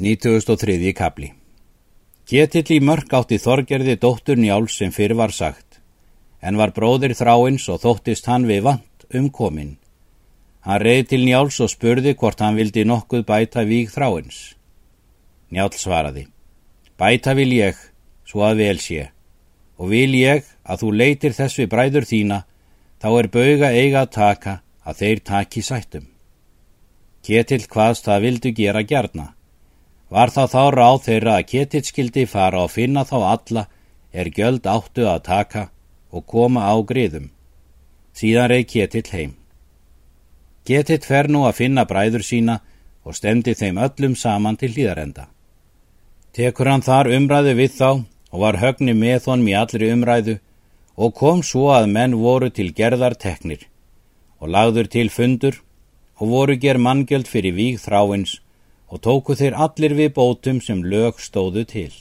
93. kapli Ketill í mörg átti Þorgerði dóttur Njáls sem fyrir var sagt, en var bróðir þráins og þóttist hann við vant um komin. Hann reyði til Njáls og spurði hvort hann vildi nokkuð bæta víg þráins. Njál svaraði, bæta vil ég, svo að vel sé, og vil ég að þú leitir þess við bræður þína, þá er bauga eiga að taka að þeir taki sættum. Ketill hvaðst það vildu gera gjarna. Var það þá ráð þeirra að Ketill skildi fara og finna þá alla er gjöld áttu að taka og koma á griðum. Síðan reyð Ketill heim. Ketill fer nú að finna bræður sína og stemdi þeim öllum saman til hlýðarenda. Tekur hann þar umræðu við þá og var högni með honum í allri umræðu og kom svo að menn voru til gerðar teknir og lagður til fundur og voru ger manngjöld fyrir víg þráins og tóku þeir allir við bótum sem lög stóðu til.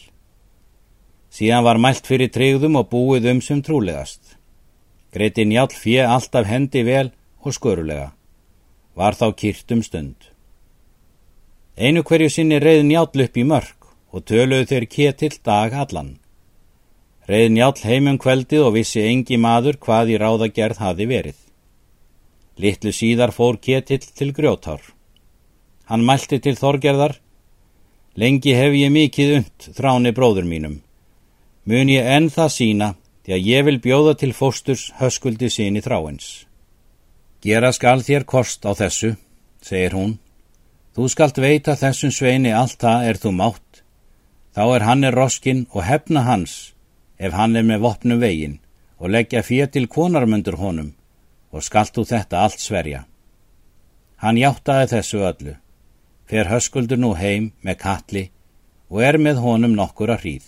Síðan var mælt fyrir tryggðum og búið um sem trúlegast. Greiti njálf fjö alltaf hendi vel og skörulega. Var þá kýrtum stund. Einu hverju sinni reið njálf upp í mörg og töluðu þeir ketill dag allan. Reið njálf heimum kveldið og vissi engi maður hvað í ráðagerð hafi verið. Littlu síðar fór ketill til grjótár. Hann mælti til Þorgerðar, lengi hef ég mikið und þráni bróður mínum. Mun ég enn það sína, því að ég vil bjóða til fósturs höskuldi síni þráins. Gera skal þér kost á þessu, segir hún. Þú skalt veita þessum sveini allt það er þú mátt. Þá er hann er roskin og hefna hans, ef hann er með vopnum vegin, og leggja fér til konarmöndur honum, og skalt þú þetta allt sverja. Hann hjáttaði þessu öllu fer höskuldur nú heim með kalli og er með honum nokkur að hríð.